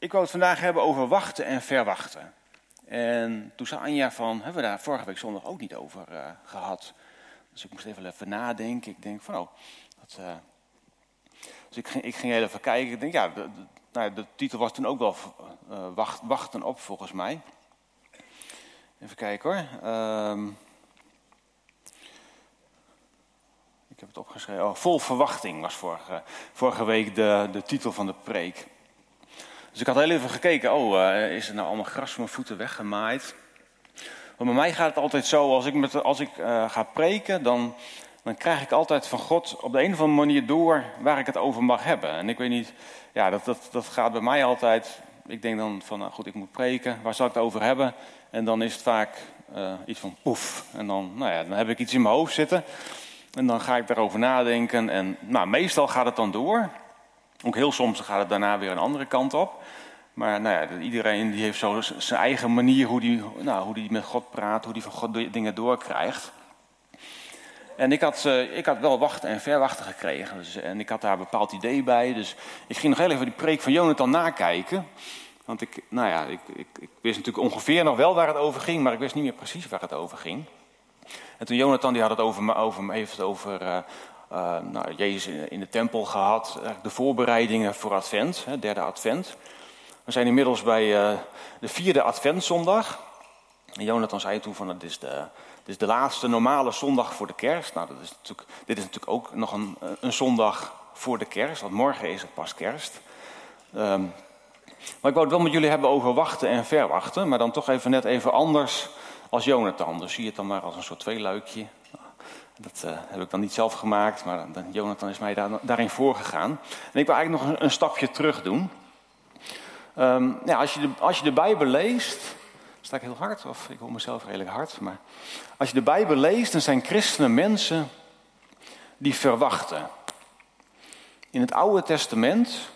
Ik wou het vandaag hebben over wachten en verwachten. En toen zei Anja van, hebben we daar vorige week zondag ook niet over uh, gehad. Dus ik moest even even nadenken. Ik denk van, oh, dat, uh... dus ik ging, ik ging even kijken. Ik denk, ja, de, nou, de titel was toen ook wel wacht, wachten op volgens mij. Even kijken hoor. Um... ik heb het opgeschreven. Oh, vol verwachting was vorige, vorige week de, de titel van de preek. Dus ik had heel even gekeken, oh, uh, is er nou allemaal gras van mijn voeten weggemaaid? Want bij mij gaat het altijd zo, als ik, met, als ik uh, ga preken, dan, dan krijg ik altijd van God op de een of andere manier door waar ik het over mag hebben. En ik weet niet, ja, dat, dat, dat gaat bij mij altijd. Ik denk dan van, nou goed, ik moet preken, waar zal ik het over hebben? En dan is het vaak uh, iets van poef. En dan, nou ja, dan heb ik iets in mijn hoofd zitten. En dan ga ik daarover nadenken. En nou, meestal gaat het dan door. Ook heel soms gaat het daarna weer een andere kant op. Maar nou ja, iedereen die heeft zo zijn eigen manier hoe die, nou, hoe die met God praat, hoe die van God dingen doorkrijgt. En ik had, uh, ik had wel wachten en verwachten gekregen. Dus, en ik had daar een bepaald idee bij. Dus ik ging nog heel even die preek van Jonathan nakijken. Want ik, nou ja, ik, ik, ik wist natuurlijk ongeveer nog wel waar het over ging, maar ik wist niet meer precies waar het over ging. En toen Jonathan die had het over, over, heeft het over uh, uh, nou, Jezus in de tempel gehad, de voorbereidingen voor Advent, hè, derde Advent. We zijn inmiddels bij uh, de vierde Adventzondag. En Jonathan zei toen van het is, de, is de laatste normale zondag voor de kerst. Nou, dat is natuurlijk, dit is natuurlijk ook nog een, een zondag voor de kerst, want morgen is het pas kerst. Um, maar ik wou het wel met jullie hebben over wachten en verwachten, maar dan toch even net even anders als Jonathan. Dus zie het dan maar als een soort tweeluikje. Dat uh, heb ik dan niet zelf gemaakt, maar Jonathan is mij daar, daarin voorgegaan. En ik wil eigenlijk nog een, stapje terug doen. Um, ja, als, je de, als je de Bijbel leest, sta ik heel hard, of ik hoor mezelf redelijk hard, maar als je de Bijbel leest, dan zijn christenen mensen die verwachten. In het Oude Testament,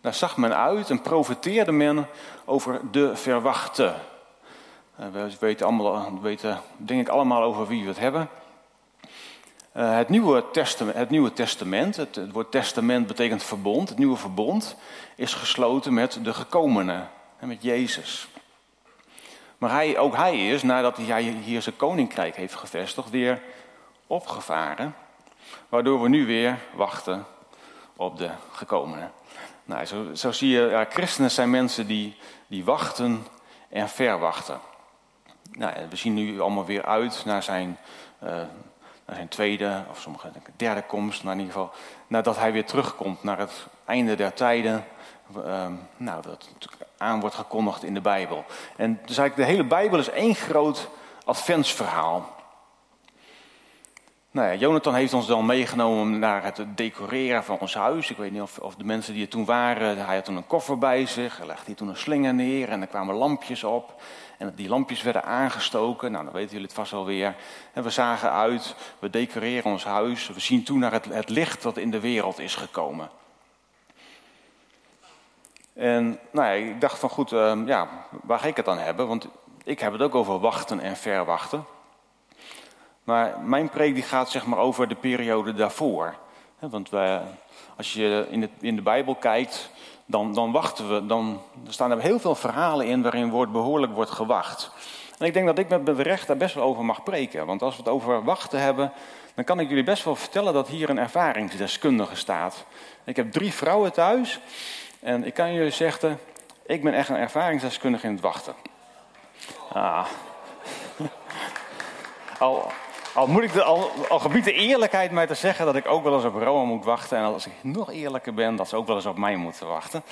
daar zag men uit en profeteerde men over de verwachte. Uh, we weten, allemaal, weten denk ik allemaal over wie we het hebben. Uh, het, Nieuwe Testament, het Nieuwe Testament, het, het, woord testament betekent verbond. Het Nieuwe Verbond is gesloten met de gekomene, met Jezus. Maar hij, ook hij is, nadat hij hier zijn koninkrijk heeft gevestigd, weer opgevaren. Waardoor we nu weer wachten op de gekomene. Nou, zo, zo zie je, ja, christenen zijn mensen die, die wachten en verwachten. Nou, we zien nu allemaal weer uit naar zijn, uh, naar zijn tweede, of sommige derde komst, maar in ieder geval nadat hij weer terugkomt naar het einde der tijden. Uh, nou, dat aan wordt gekondigd in de Bijbel. En dus eigenlijk de hele Bijbel is één groot adventsverhaal. Nou Jonathan heeft ons dan meegenomen naar het decoreren van ons huis. Ik weet niet of, of de mensen die er toen waren, hij had toen een koffer bij zich. Hij legde toen een slinger neer en er kwamen lampjes op. En die lampjes werden aangestoken. Nou, dan weten jullie het vast wel weer. En we zagen uit, we decoreren ons huis. We zien toe naar het, het licht dat in de wereld is gekomen. En nou ja, ik dacht van goed, uh, ja, waar ga ik het dan hebben? Want ik heb het ook over wachten en verwachten. Maar mijn preek die gaat zeg maar over de periode daarvoor. Want wij, als je in de, in de Bijbel kijkt, dan, dan wachten we. Dan, er staan er heel veel verhalen in waarin wordt, behoorlijk wordt gewacht. En ik denk dat ik met mijn recht daar best wel over mag preken. Want als we het over wachten hebben, dan kan ik jullie best wel vertellen dat hier een ervaringsdeskundige staat. Ik heb drie vrouwen thuis. En ik kan jullie zeggen, ik ben echt een ervaringsdeskundige in het wachten. Ah. Al, al, moet ik de, al, al gebied de eerlijkheid mij te zeggen dat ik ook wel eens op Rome moet wachten. En als ik nog eerlijker ben, dat ze ook wel eens op mij moeten wachten.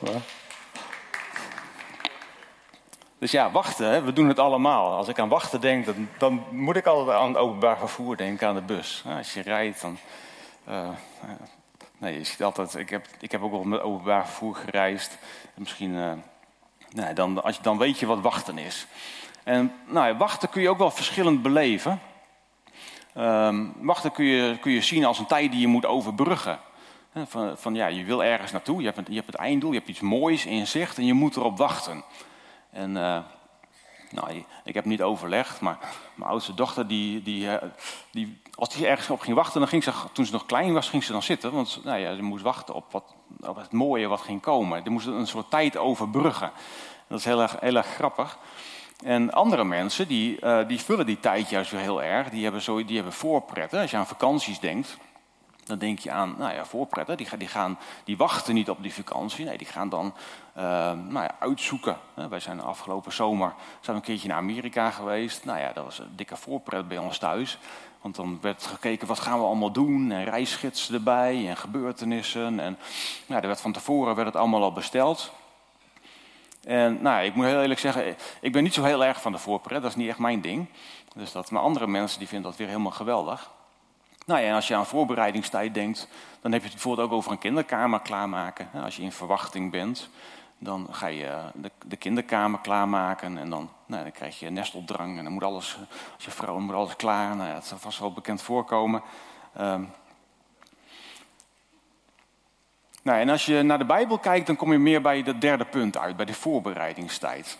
dus ja, wachten, we doen het allemaal. Als ik aan wachten denk, dan, dan, moet ik altijd aan het openbaar vervoer denken, aan de bus. Als je rijdt, dan. Uh, nee, je ziet altijd. Ik heb, ik heb ook wel met openbaar vervoer gereisd. Misschien. Uh, nee, dan, als je, dan weet je wat wachten is. En nou wachten kun je ook wel verschillend beleven. Um, wachten kun je, kun je zien als een tijd die je moet overbruggen. Van, van ja, je wil ergens naartoe, je hebt, het, je hebt het einddoel, je hebt iets moois in zicht en je moet erop wachten. En uh, Nou, ik heb niet overlegd, maar mijn oudste dochter, die, die, eh, die, als die ergens op ging wachten, dan ging ze, toen ze nog klein was, ging ze dan zitten. Want nou ja, ze moest wachten op, wat, op het mooie wat ging komen. Er moest een soort tijd overbruggen. Dat is heel erg, heel erg grappig. En andere mensen, die, uh, die vullen die tijd juist weer heel erg. Die hebben, zo, die hebben voorpret. Als je aan vakanties denkt, dan denk je aan, nou ja, voorpretten. Die, die, gaan, die wachten niet op die vakantie. Nee, die gaan dan uh, nou ja, uitzoeken. Wij zijn afgelopen zomer zijn een keertje naar Amerika geweest. Nou ja, dat was een dikke voorpret bij ons thuis. Want dan werd gekeken, wat gaan we allemaal doen? En reisgidsen erbij en gebeurtenissen. En nou, er werd van tevoren werd het allemaal al besteld. En nou, ik moet heel eerlijk zeggen, ik ben niet zo heel erg van de voorpret. Dat is niet echt mijn ding. Dus dat, maar andere mensen die vinden dat weer helemaal geweldig. Nou ja, als je aan voorbereidingstijd denkt, dan heb je het bijvoorbeeld ook over een kinderkamer klaarmaken. Als je in verwachting bent, dan ga je de, de kinderkamer klaarmaken en dan, nou, dan krijg je nestopdrang en dan moet alles, als je vrouw moet alles klaar. Nou ja, het zal vast wel bekend voorkomen. Um, nou, en als je naar de Bijbel kijkt, dan kom je meer bij dat derde punt uit, bij de voorbereidingstijd.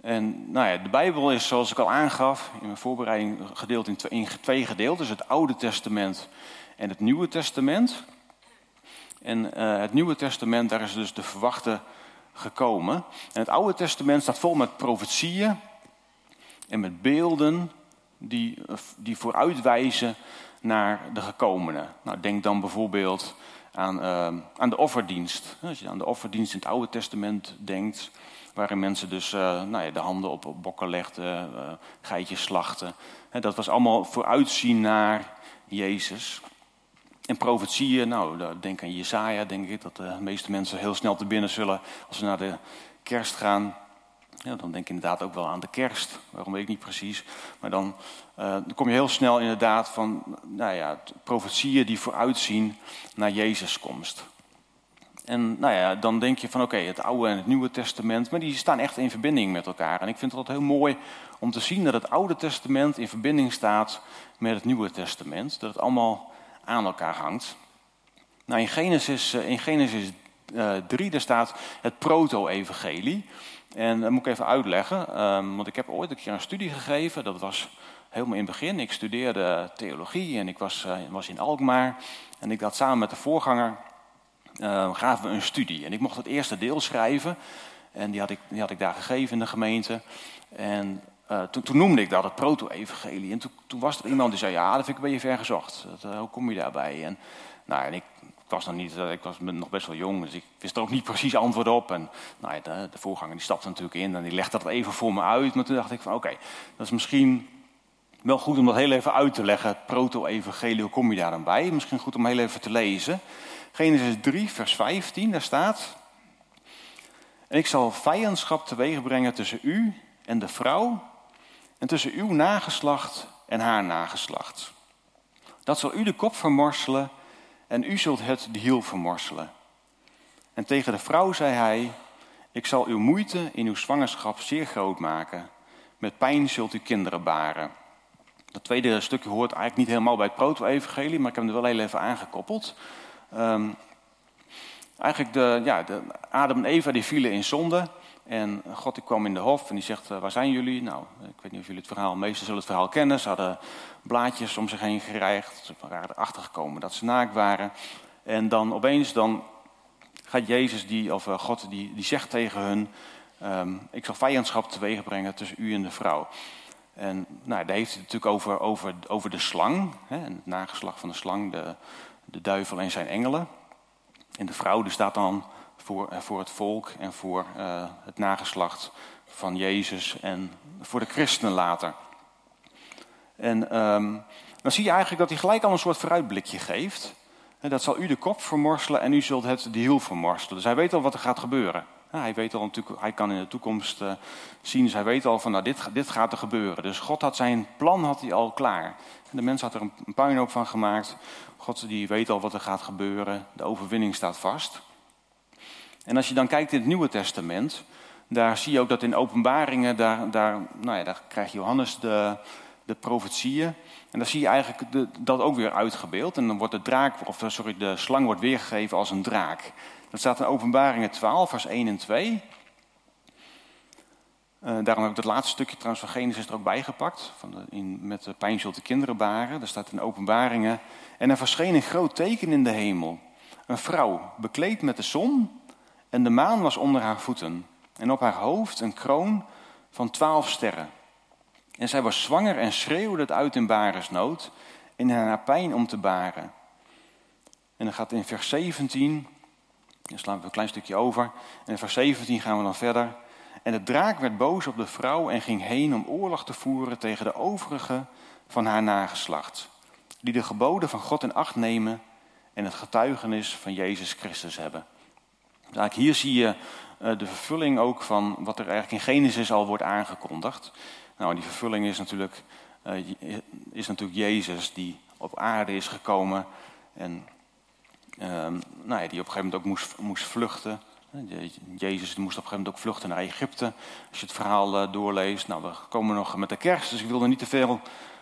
En nou ja, de Bijbel is, zoals ik al aangaf, in mijn voorbereiding gedeeld in twee, in gedeeltes: het Oude Testament en het Nieuwe Testament. En uh, het Nieuwe Testament, daar is dus de verwachte gekomen. En het Oude Testament staat vol met profetieën en met beelden die, die vooruitwijzen naar de gekomene. Nou, denk dan bijvoorbeeld aan, uh, aan de offerdienst. Als je aan de offerdienst in het Oude Testament denkt, waarin mensen dus uh, nou ja, de handen op, op bokken legden, uh, geitjes slachten. dat was allemaal vooruitzien naar Jezus. En profetieën, nou, denk aan Jesaja, denk ik, dat de meeste mensen heel snel te binnen zullen als ze naar de kerst gaan. Ja, dan denk ik inderdaad ook wel aan de kerst. Waarom weet ik niet precies. Maar dan, uh, dan kom je heel snel inderdaad van nou ja, profetieën die vooruitzien naar Jezus' komst. En nou ja, dan denk je van oké, het Oude en het Nieuwe Testament, maar die staan echt in verbinding met elkaar. En ik vind het altijd heel mooi om te zien dat het Oude Testament in verbinding staat met het Nieuwe Testament. Dat het allemaal aan elkaar hangt. Nou, in Genesis, eh, in Genesis 3 daar staat het proto-evangelie. En dat moet ik even uitleggen, um, want ik heb ooit een keer een studie gegeven. Dat was helemaal in het begin. Ik studeerde theologie en ik was, uh, was in Alkmaar. En ik had samen met de voorganger uh, gaven we een studie. En ik mocht het eerste deel schrijven. En die had ik, die had ik daar gegeven in de gemeente. En uh, toen, toen, noemde ik dat het proto-evangelie. En toen, toen, was er iemand die zei, ja, dat vind ik een beetje ver gezocht. Dat, hoe kom je daarbij? En, nou, en ik, ik was nog niet, ik was nog best wel jong, dus ik wist er ook niet precies antwoord op. En nou de, voorganger die stapte natuurlijk in en die legde dat even voor me uit. Maar toen dacht ik van, oké, dat is misschien wel goed om dat heel even uit te leggen. Het proto-evangelie, hoe kom je daar dan bij? Misschien goed om heel even te lezen. Genesis 3, vers 15, daar staat... En ik zal vijandschap teweeg brengen tussen u en de vrouw... en tussen uw nageslacht en haar nageslacht. Dat zal u de kop vermorselen en u zult het de hiel vermorselen. En tegen de vrouw zei hij... Ik zal uw moeite in uw zwangerschap zeer groot maken. Met pijn zult u kinderen baren. Dat tweede stukje hoort eigenlijk niet helemaal bij het proto-evangelie, maar ik heb hem er wel heel even aangekoppeld. Um, eigenlijk de, ja, de Adam en Eva die vielen in zonde. En God die kwam in de hof en die zegt, uh, waar zijn jullie? Nou, ik weet niet of jullie het verhaal, meesten zullen het verhaal kennen. Ze hadden blaadjes om zich heen gereigd. Ze waren erachter gekomen dat ze naakt waren. En dan opeens dan gaat Jezus, die, of uh, God, die, die zegt tegen hun... Um, ik zal vijandschap teweeg brengen tussen u en de vrouw. En nou, daar heeft hij het natuurlijk over, over, over de slang. Hè, het nageslag van de slang, de, de duivel en zijn engelen. En de vrouw die staat dan voor, eh, voor het volk en voor uh, het nageslacht van Jezus en voor de christenen later. En um, dan zie je eigenlijk dat hij gelijk al een soort vooruitblikje geeft. Dat zal u de kop vermorselen en u zult het de hiel vermorselen. Dus hij weet al wat er gaat gebeuren. hij weet al hij kan in de toekomst uh, zien, dus hij weet al van nou, dit, dit gaat er gebeuren. Dus God had zijn plan had hij al klaar. De mens had er een, een puinhoop van gemaakt. God die weet al wat er gaat gebeuren. De overwinning staat vast. En als je dan kijkt in het Nieuwe Testament, daar zie je ook dat in openbaringen, daar, daar, nou ja, daar krijgt Johannes de, de profetieën. En daar zie je eigenlijk de, dat ook weer uitgebeeld. En dan wordt de draak, of sorry, de slang wordt weergegeven als een draak. Dat staat in openbaringen 12, vers 1 en 2. daarom heb ik het laatste stukje trouwens van Genesis er ook bijgepakt. Van de, in, met de pijn zult de kinderen baren. Daar staat in openbaringen. En er verscheen een groot teken in de hemel. Een vrouw, bekleed met de zon. En de maan was onder haar voeten. En op haar hoofd een kroon van twaalf sterren. En zij was zwanger en schreeuwde het uit in baresnood. In haar pijn om te baren. En dan gaat in vers 17, dan slaan we een klein stukje over. En in vers 17 gaan we dan verder. En de draak werd boos op de vrouw en ging heen om oorlog te voeren tegen de overige van haar nageslacht. Die de geboden van God in acht nemen en het getuigenis van Jezus Christus hebben. Eigenlijk hier zie je eh, de vervulling ook van wat er eigenlijk in Genesis al wordt aangekondigd. Nou, die vervulling is natuurlijk, uh, is natuurlijk Jezus die op aarde is gekomen en Ehm, nou ja, die op een gegeven moment ook moest, moest vluchten. Jezus moest op een gegeven moment ook vluchten naar Egypte. Als je het verhaal uh, doorleest. Nou, we komen nog met de kerst, dus ik wil er niet te veel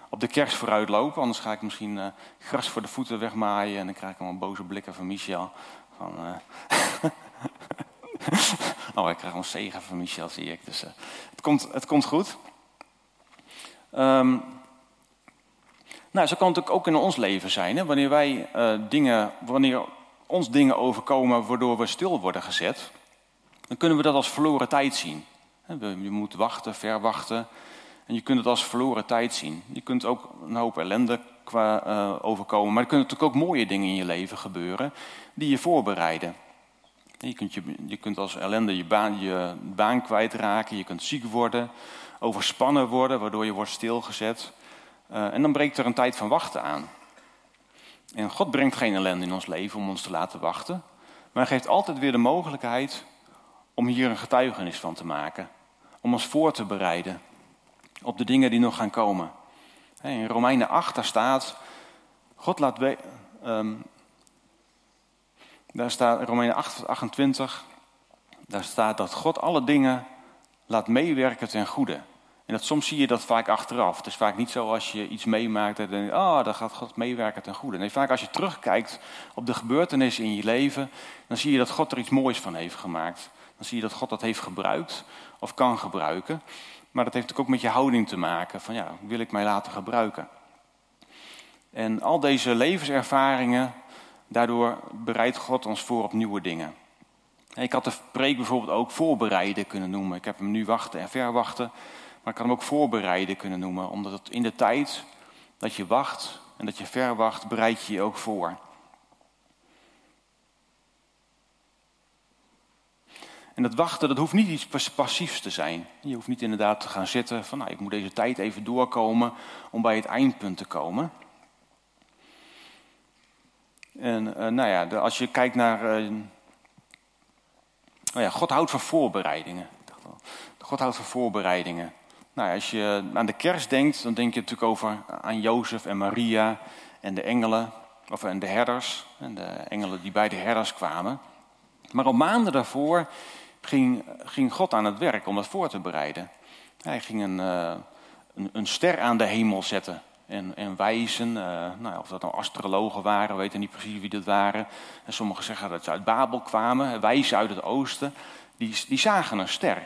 op de kerst vooruit lopen. Anders ga ik misschien gras voor de voeten wegmaaien. En dan krijg ik allemaal boze blikken van Michel. Van. oh, ik krijg een zegen van Michel, zie ik. Dus het, komt, het komt goed. Um, nou, zo kan het ook in ons leven zijn. Hè? Wanneer wij uh, dingen, wanneer ons dingen overkomen waardoor we stil worden gezet, dan kunnen we dat als verloren tijd zien. Je moet wachten, verwachten. En je kunt het als verloren tijd zien. Je kunt ook een hoop ellende qua, uh, overkomen. Maar er kunnen natuurlijk ook mooie dingen in je leven gebeuren die je voorbereiden. Je kunt, je, je kunt als ellende je baan, je baan kwijtraken. Je kunt ziek worden, overspannen worden, waardoor je wordt stilgezet. Uh, en dan breekt er een tijd van wachten aan. En God brengt geen ellende in ons leven om ons te laten wachten. Maar hij geeft altijd weer de mogelijkheid om hier een getuigenis van te maken. Om ons voor te bereiden op de dingen die nog gaan komen. In Romeinen 8, daar staat, God laat we, um, daar staat Romeinen 8, 28, daar staat dat God alle dingen laat meewerken ten goede. En dat, soms zie je dat vaak achteraf. Het is vaak niet zo als je iets meemaakt en denkt, ah, oh, dan gaat God meewerken ten goede. Nee, vaak als je terugkijkt op de gebeurtenissen in je leven, dan zie je dat God er iets moois van heeft gemaakt. Dan zie je dat God dat heeft gebruikt of kan gebruiken. Maar dat heeft natuurlijk ook met je houding te maken. Van ja, wil ik mij laten gebruiken? En al deze levenservaringen, daardoor bereidt God ons voor op nieuwe dingen. Ik had de preek bijvoorbeeld ook voorbereiden kunnen noemen. Ik heb hem nu wachten en verwachten. Maar ik kan hem ook voorbereiden kunnen noemen, omdat het in de tijd dat je wacht en dat je verwacht, bereid je je ook voor. En dat wachten, dat hoeft niet iets passiefs te zijn. Je hoeft niet inderdaad te gaan zitten van, nou, ik moet deze tijd even doorkomen om bij het eindpunt te komen. En uh, nou ja, als je kijkt naar, uh, ja, God houdt van voorbereidingen. God houdt van voorbereidingen. Nou, als je aan de kerst denkt, dan denk je natuurlijk over aan Jozef en Maria en de engelen, of en de herders, en de engelen die bij de herders kwamen. Maar op maanden daarvoor ging, ging God aan het werk om dat voor te bereiden. Hij ging een, uh, een, een, ster aan de hemel zetten en, en wijzen. Uh, nou, of dat nou astrologen waren, we weten niet precies wie dat waren. En sommigen zeggen dat ze uit Babel kwamen, wijzen uit het oosten. Die, die zagen een ster.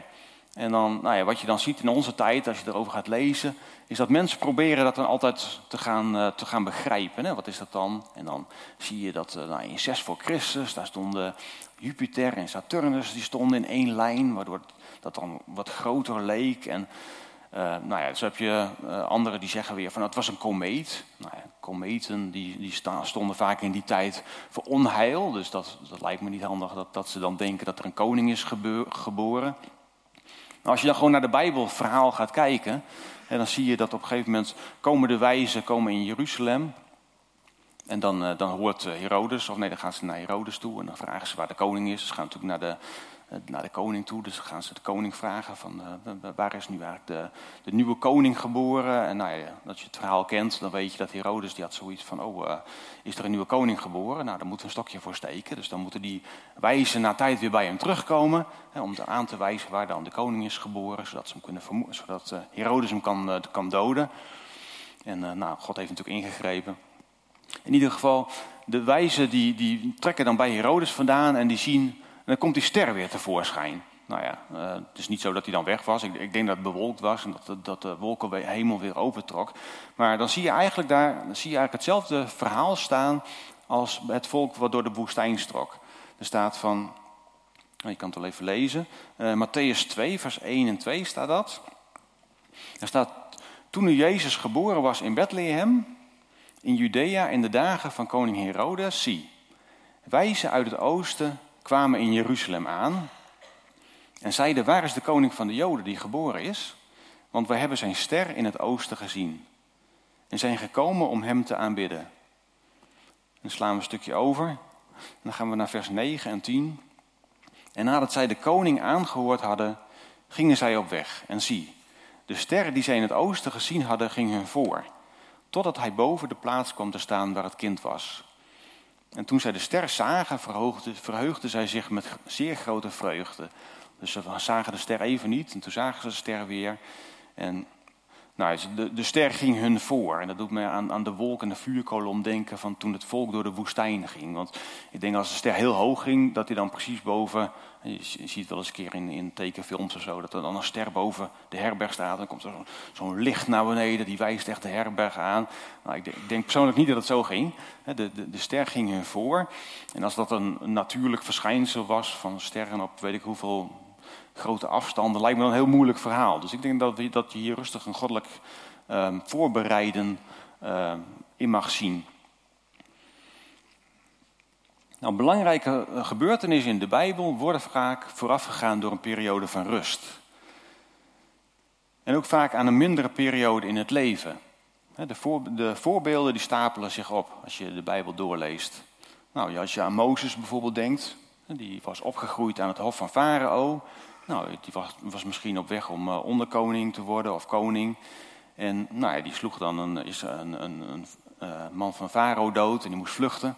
En dan, nou ja, wat je dan ziet in onze tijd, als je erover gaat lezen, is dat mensen proberen dat dan altijd te gaan, uh, te gaan begrijpen. Hè? Wat is dat dan? En dan zie je dat uh, nou, in 6 voor Christus, daar stonden Jupiter en Saturnus, die stonden in één lijn, waardoor dat dan wat groter leek. En uh, nou ja, zo heb je anderen die zeggen weer van het was een komeet. Nou ja, kometen die, die stonden vaak in die tijd voor onheil, dus dat, dat lijkt me niet handig dat, dat ze dan denken dat er een koning is geboren. Nou, als je dan gewoon naar de Bijbelverhaal gaat kijken, en dan zie je dat op een gegeven moment komen de wijzen komen in Jeruzalem. En dan, uh, dan hoort eh, Herodes, of nee, dan gaan ze naar Herodes toe en dan vragen ze waar de koning is. Ze gaan natuurlijk naar de, eh, naar de koning toe. Dus gaan ze de koning vragen van uh, waar is nu eigenlijk de, de nieuwe koning geboren. En nou ja, als je het verhaal kent, dan weet je dat Herodes die had zoiets van, oh, uh, is er een nieuwe koning geboren? Nou, daar moet een stokje voor steken. Dus dan moeten die wijzen na tijd weer bij hem terugkomen. Hè, om aan te wijzen waar dan de koning is geboren. Zodat, ze hem kunnen zodat Herodes hem kan, kan doden. En nou, God heeft natuurlijk ingegrepen. In ieder geval, de wijzen die, die trekken dan bij Herodes vandaan en die zien en dan komt die ster weer tevoorschijn. Nou ja, uh, het is niet zo dat hij dan weg was. Ik, denk dat het bewolkt was en dat, dat de wolken weer opentrok. Maar dan zie je eigenlijk daar zie je eigenlijk hetzelfde verhaal staan als het volk wat door de woestijn strok. Er staat van, je kan het wel even lezen, uh, Matthäus 2, vers 1 en 2 staat dat. Er staat, toen nu Jezus geboren was in Bethlehem, in Judea in de dagen van koning Herodes, zie, wijzen uit het oosten kwamen in Jeruzalem aan en zeiden, waar is de koning van de Joden die geboren is? Want wij hebben zijn ster in het oosten gezien en zijn gekomen om hem te aanbidden. Dan slaan we een stukje over. Dan gaan we naar vers 9 en 10. En nadat zij de koning aangehoord hadden, gingen zij op weg. En zie, de ster die zij in het oosten gezien hadden, ging hun voor. Totdat hij boven de plaats kwam te staan waar het kind was. En toen zij de ster zagen, verheugden zij zich met zeer grote vreugde. Dus ze zagen de ster even niet en toen zagen ze de ster weer. En nou, de, de ster ging hun voor. En dat doet me aan, aan de wolk en de vuurkolom denken van toen het volk door de woestijn ging. Want ik denk als de ster heel hoog ging, dat hij dan precies boven. Je, ziet wel eens een keer in, in tekenfilms of zo, dat er dan een ster boven de herberg staat. Dan komt er zo'n licht naar beneden, die wijst echt de herberg aan. Nou, ik, denk, ik denk persoonlijk niet dat het zo ging. De, de, de, ster ging hun voor. En als dat een natuurlijk verschijnsel was van sterren op weet ik hoeveel grote afstanden, lijkt me een heel moeilijk verhaal. Dus ik denk dat, we, dat je hier rustig een goddelijk um, voorbereiden uh, in mag zien. Nou, belangrijke eh, gebeurtenissen in de Bijbel worden vaak voorafgegaan door een periode van rust. En ook vaak aan een mindere periode in het leven. De, de voorbeelden die stapelen zich op als je de Bijbel doorleest. Nou, als je aan Mozes bijvoorbeeld denkt, die was opgegroeid aan het hof van Farao. Nou, die was, was misschien op weg om uh, onderkoning te worden of koning. En nou ja, die sloeg dan een, is een, een, een uh, man van Farao dood en die moest vluchten.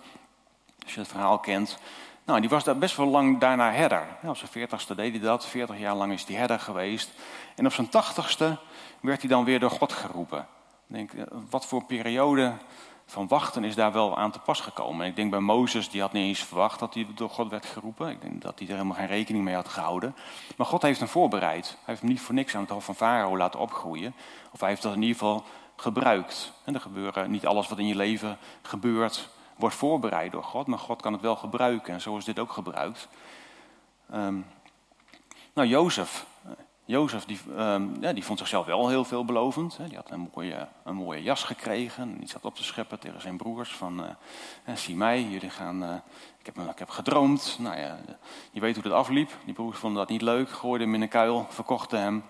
Als je het verhaal kent. Nou, die was daar best wel lang daarna herder. Ja, op zijn veertigste deed hij dat. Veertig jaar lang is hij herder geweest. En op zijn tachtigste werd hij dan weer door God geroepen. Ik denk, eh, wat voor periode van wachten is daar wel aan te pas gekomen. En ik denk bij Mozes, die had niet eens verwacht dat hij door God werd geroepen. Ik denk dat hij er helemaal geen rekening mee had gehouden. Maar God heeft hem voorbereid. Hij heeft hem niet voor niks aan het hof van Farao laten opgroeien. Of hij heeft dat in ieder geval gebruikt. En er gebeuren, niet alles wat in je leven gebeurt, wordt voorbereid door God. Maar God kan het wel gebruiken. En zo is dit ook gebruikt. Um, nou, Jozef, Jozef die, um, ja, die vond zichzelf wel heel veelbelovend. Hè. Die had een mooie, een mooie jas gekregen. En die zat op te scheppen tegen zijn broers van... Uh, zie mij, jullie gaan... Uh, ik, heb, ik heb gedroomd. Nou ja, je weet hoe het afliep. Die broers vonden dat niet leuk. Gooiden hem in een kuil, verkochten hem.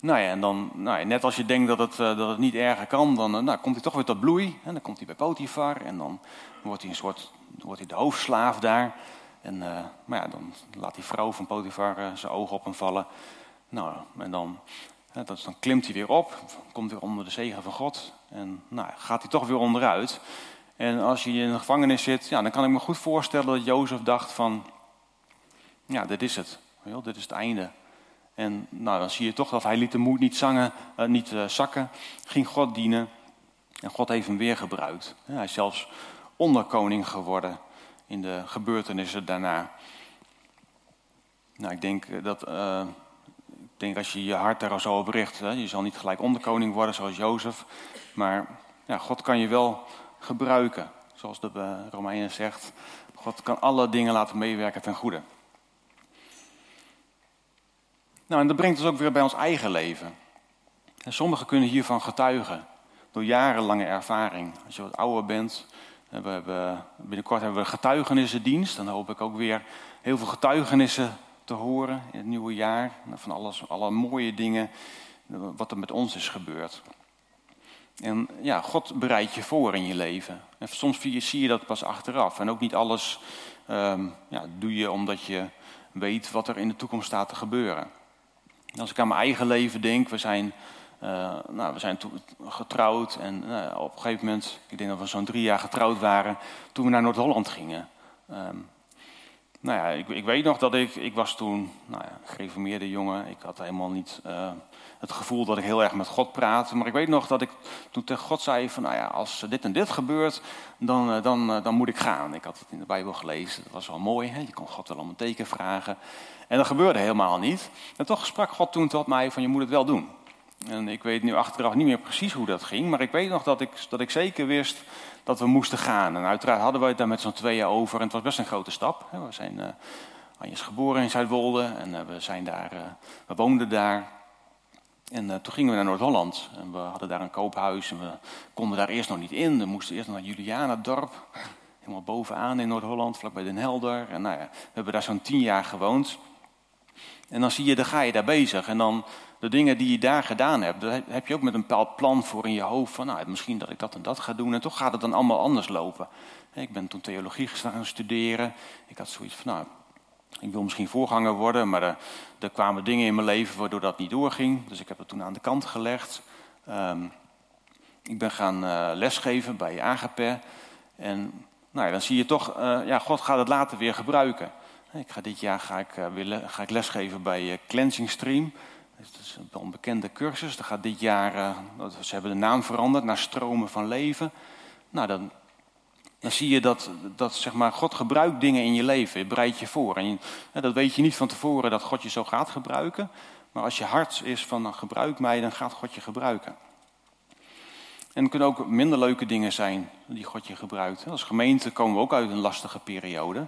Nou ja, en dan, nou ja, net als je denkt dat het, dat het niet erger kan... dan nou, komt hij toch weer tot bloei. En dan komt hij bij Potifar. En dan wordt hij een soort... wordt hij de hoofdslaaf daar... En, uh, maar ja, dan laat die vrouw van Potifar uh, zijn ogen op hem vallen. Nou, en dan, dan klimt hij weer op, komt weer onder de zegen van God. En nou, gaat hij toch weer onderuit. En als je in de gevangenis zit, ja, dan kan ik me goed voorstellen dat Jozef dacht van... Ja, dit is het. Dit is het einde. En nou, dan zie je toch dat hij liet de moed niet, zangen, niet zakken. Ging God dienen. En God heeft hem weer gebruikt. hij is zelfs onderkoning geworden in de gebeurtenissen daarna. Nou, ik denk eh, dat, uh, ik denk als je je hart daar zo op richt, hè, je zal niet gelijk onderkoning worden zoals Jozef, maar ja, God kan je wel gebruiken, zoals de uh, Romeinen zegt. God kan alle dingen laten meewerken ten goede. Nou, en dat brengt ons ook weer bij ons eigen leven. En sommigen kunnen hiervan getuigen, door jarenlange ervaring. Als je wat ouder bent, we hebben, binnenkort hebben we getuigenissendienst. Dan hoop ik ook weer heel veel getuigenissen te horen in het nieuwe jaar. Van alles, alle mooie dingen wat er met ons is gebeurd. En ja, God bereidt je voor in je leven. En soms zie je dat pas achteraf. En ook niet alles um, ja, doe je omdat je weet wat er in de toekomst staat te gebeuren. Als ik aan mijn eigen leven denk, we zijn uh, nou, we zijn getrouwd en uh, op een gegeven moment, ik denk dat we zo'n drie jaar getrouwd waren, toen we naar Noord-Holland gingen. Um, nou ja, ik, ik, weet nog dat ik, ik was toen nou ja, gereformeerde jongen. Ik had helemaal niet uh, het gevoel dat ik heel erg met God praatte. Maar ik weet nog dat ik toen tegen God zei van, nou ja, als dit en dit gebeurt, dan, uh, dan, dan moet ik gaan. Ik had het in de Bijbel gelezen, dat was wel mooi. Hè? Je kon God wel om een teken vragen. En dat gebeurde helemaal niet. En toch sprak God toen tot mij van, je moet het wel doen. En ik weet nu achteraf niet meer precies hoe dat ging. Maar ik weet nog dat ik, dat ik zeker wist dat we moesten gaan. En uiteraard hadden we het daar met z'n tweeën over. En het was best een grote stap. We zijn, uh, geboren in Zuidwolde en uh, we, zijn daar, uh, we woonden daar. En toen gingen we naar Noord-Holland. En we hadden daar een koophuis en we konden daar eerst nog niet in. We moesten eerst naar Julianadorp. Helemaal bovenaan in Noord-Holland, vlakbij Den Helder. En nou ja, we hebben daar zo'n tien jaar gewoond. En dan zie je, dan ga je daar bezig. En dan de dingen die je daar gedaan hebt, daar heb je ook met een bepaald plan voor in je hoofd. Van nou, misschien dat ik dat en dat ga doen. En toch gaat het dan allemaal anders lopen. Ik ben toen theologie gaan studeren. Ik had zoiets van, nou, ik wil misschien voorganger worden. Maar er, er kwamen dingen in mijn leven waardoor dat niet doorging. Dus ik heb het toen aan de kant gelegd. Um, ik ben gaan uh, lesgeven bij Agape. En nou ja, dan zie je toch, uh, ja, God gaat het later weer gebruiken. Ik ga dit jaar ga ik, uh, weer ga ik lesgeven bij Cleansing Stream. Het is een bekende cursus. Dat gaat dit jaar, uh, ze hebben de naam veranderd naar Stromen van Leven. Nou, dan, dan zie je dat, dat zeg maar, God gebruikt dingen in je leven. Je bereidt je voor. En dat weet je niet van tevoren dat God je zo gaat gebruiken. Maar als je hart is van nou, gebruik mij, dan gaat God je gebruiken. En het kunnen ook minder leuke dingen zijn die God je gebruikt. Als gemeente komen we ook uit een lastige periode.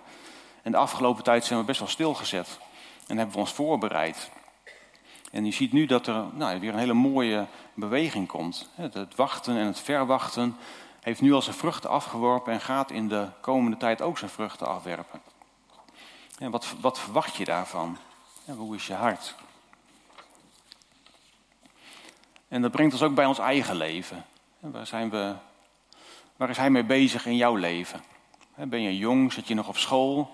En de afgelopen tijd zijn we best wel stilgezet. En hebben we ons voorbereid. En je ziet nu dat er nou, weer een hele mooie beweging komt. Het wachten en het verwachten heeft nu al zijn vruchten afgeworpen en gaat in de komende tijd ook zijn vruchten afwerpen. En wat, wat verwacht je daarvan? hoe is je hart? En dat brengt ons ook bij ons eigen leven. Waar, zijn we, waar is hij mee bezig in jouw leven? Ben je jong? Zit je nog op school?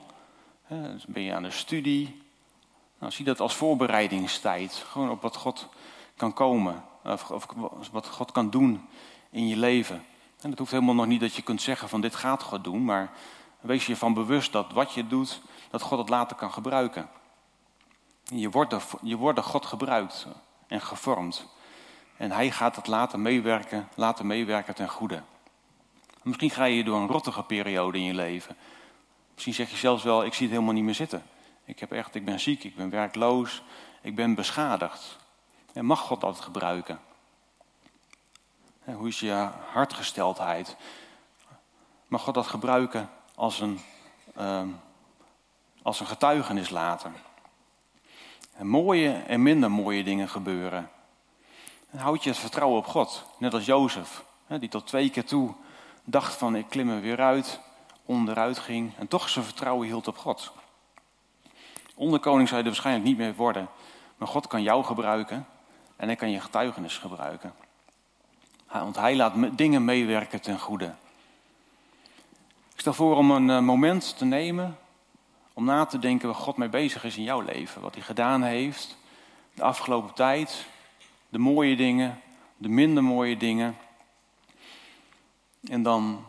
Ben je aan de studie? Nou, zie dat als voorbereidingstijd. Gewoon op wat God kan komen. Of, wat God kan doen in je leven. En dat hoeft helemaal nog niet dat je kunt zeggen van dit gaat God doen. Maar wees je van bewust dat wat je doet, dat God het later kan gebruiken. Je wordt door, je wordt door God gebruikt en gevormd. En hij gaat het later meewerken, laten meewerken ten goede. Misschien ga je door een rottige periode in je leven. Misschien zeg je zelfs wel, ik zie het helemaal niet meer zitten. Ik, heb echt, ik ben ziek, ik ben werkloos, ik ben beschadigd. En mag God dat gebruiken? hoe is je hartgesteldheid? Mag God dat gebruiken als een, uh, als een getuigenis later? En mooie en minder mooie dingen gebeuren. En houd je het vertrouwen op God, net als Jozef, die tot twee keer toe dacht van ik klim er weer uit, onderuit ging en toch zijn vertrouwen hield op God. Onderkoning zou je er waarschijnlijk niet meer worden. Maar God kan jou gebruiken en hij kan je getuigenis gebruiken. Want hij laat dingen meewerken ten goede. Ik stel voor om een eh, moment te nemen om na te denken waar God mee bezig is in jouw leven. Wat hij gedaan heeft de afgelopen tijd. De mooie dingen, de minder mooie dingen. En dan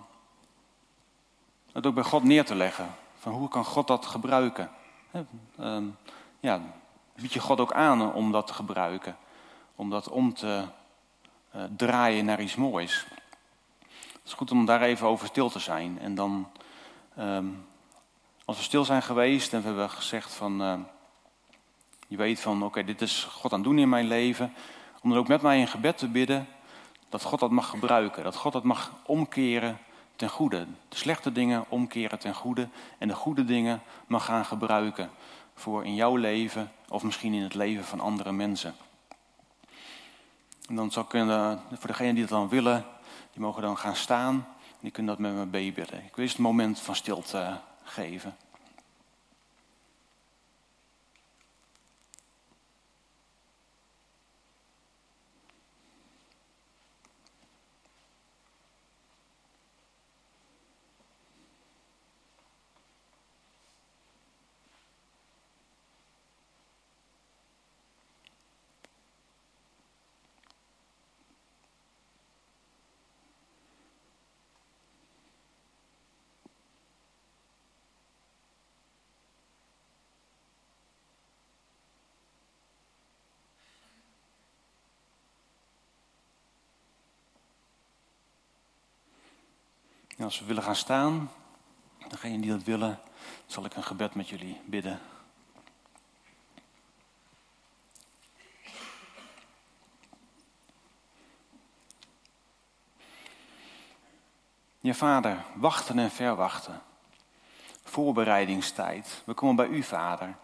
het ook bij God neer te leggen. Van hoe kan God dat gebruiken? Uh, ja, bied je God ook aan om dat te gebruiken. Om dat om te uh, draaien naar iets moois. Het is goed om daar even over stil te zijn. En dan, um, als we stil zijn geweest en we hebben gezegd van... Uh, je weet van, oké, dit is God aan het doen in mijn leven. Om dan ook met mij in gebed te bidden dat God dat mag gebruiken. Dat God dat mag omkeren ten goede. De slechte dingen omkeren ten goede en de goede dingen mag gaan gebruiken voor in jouw leven of misschien in het leven van andere mensen. En dan zou kunnen, voor degenen die dat dan willen, die mogen dan gaan staan en die kunnen dat met me bebidden. Ik wil eens het moment van stilte geven. En als we willen gaan staan, degenen die dat willen, zal ik een gebed met jullie bidden. Ja, vader, wachten en verwachten. Voorbereidingstijd. We komen bij u, vader.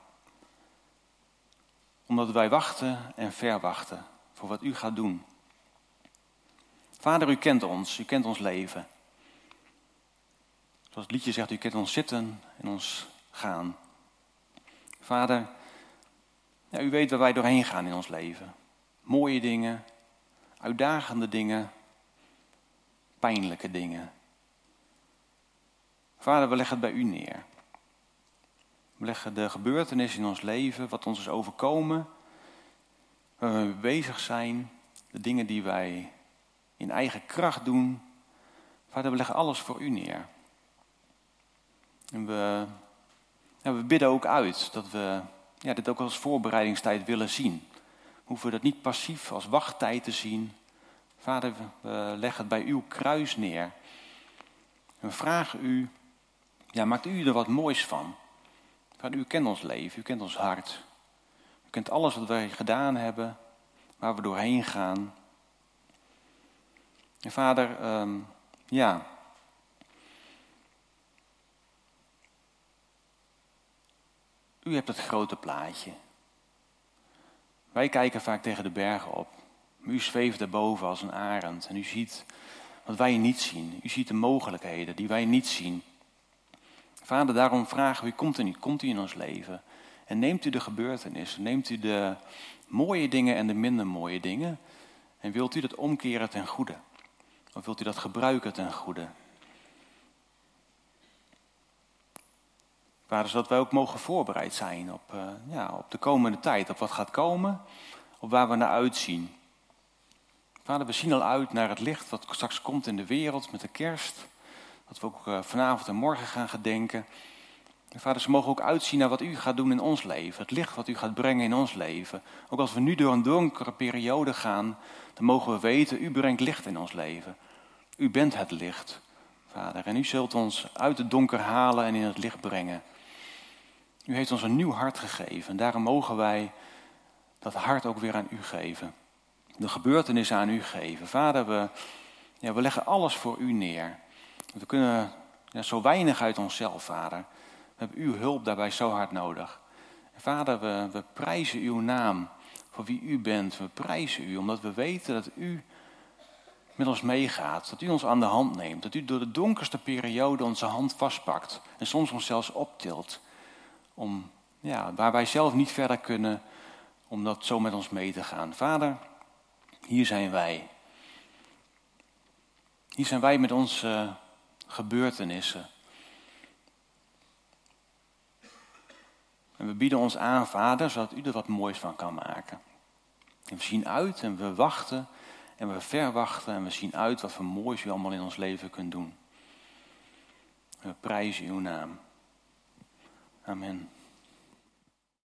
Omdat wij wachten en verwachten voor wat u gaat doen. Vader, u kent ons, u kent ons leven. Zoals het liedje zegt, u kent ons zitten en ons gaan. Vader, ja, u weet waar wij doorheen gaan in ons leven. Mooie dingen, uitdagende dingen, pijnlijke dingen. Vader, we leggen het bij u neer. We leggen de gebeurtenissen in ons leven, wat ons is overkomen, waar we mee bezig zijn, de dingen die wij in eigen kracht doen. Vader, we leggen alles voor u neer. En we, bidden ook uit dat we ja, dit ook als voorbereidingstijd willen zien. We hoeven dat niet passief als wachttijd te zien. Vader, we leggen het bij uw kruis neer. En we vragen u, ja, maakt u er wat moois van. Vader, u kent ons leven, u kent ons hart. U kent alles wat wij gedaan hebben, waar we doorheen gaan. En vader, um, ja. U hebt het grote plaatje. Wij kijken vaak tegen de bergen op. Maar u zweeft erboven als een arend en u ziet wat wij niet zien. U ziet de mogelijkheden die wij niet zien. Vader, daarom vragen we, komt u niet? Komt u in ons leven? En neemt u de gebeurtenissen, neemt u de mooie dingen en de minder mooie dingen en wilt u dat omkeren ten goede? Of wilt u dat gebruiken ten goede? Vader, zodat wij ook mogen voorbereid zijn op, uh, ja, op de komende tijd, op wat gaat komen, op waar we naar uitzien. Vader, we zien al uit naar het licht wat straks komt in de wereld met de kerst. Dat we ook uh, vanavond en morgen gaan gedenken. En vader, ze mogen ook uitzien naar wat u gaat doen in ons leven. Het licht wat u gaat brengen in ons leven. Ook als we nu door een donkere periode gaan, dan mogen we weten, u brengt licht in ons leven. U bent het licht, vader. En u zult ons uit het donker halen en in het licht brengen. U heeft ons een nieuw hart gegeven. En daarom mogen wij dat hart ook weer aan u geven. De gebeurtenissen aan u geven. Vader, we, ja, we leggen alles voor u neer. We kunnen ja, zo weinig uit onszelf, vader. We hebben uw hulp daarbij zo hard nodig. vader, we, we prijzen uw naam voor wie u bent. We prijzen u omdat we weten dat u met ons meegaat. Dat u ons aan de hand neemt. Dat u door de donkerste periode onze hand vastpakt. En soms ons zelfs optilt. Om, ja, waar wij zelf niet verder kunnen, om dat zo met ons mee te gaan. Vader, hier zijn wij. Hier zijn wij met onze gebeurtenissen. En we bieden ons aan, Vader, zodat u er wat moois van kan maken. En we zien uit en we wachten en we verwachten en we zien uit wat voor moois u allemaal in ons leven kunt doen. we prijzen uw naam. Amen.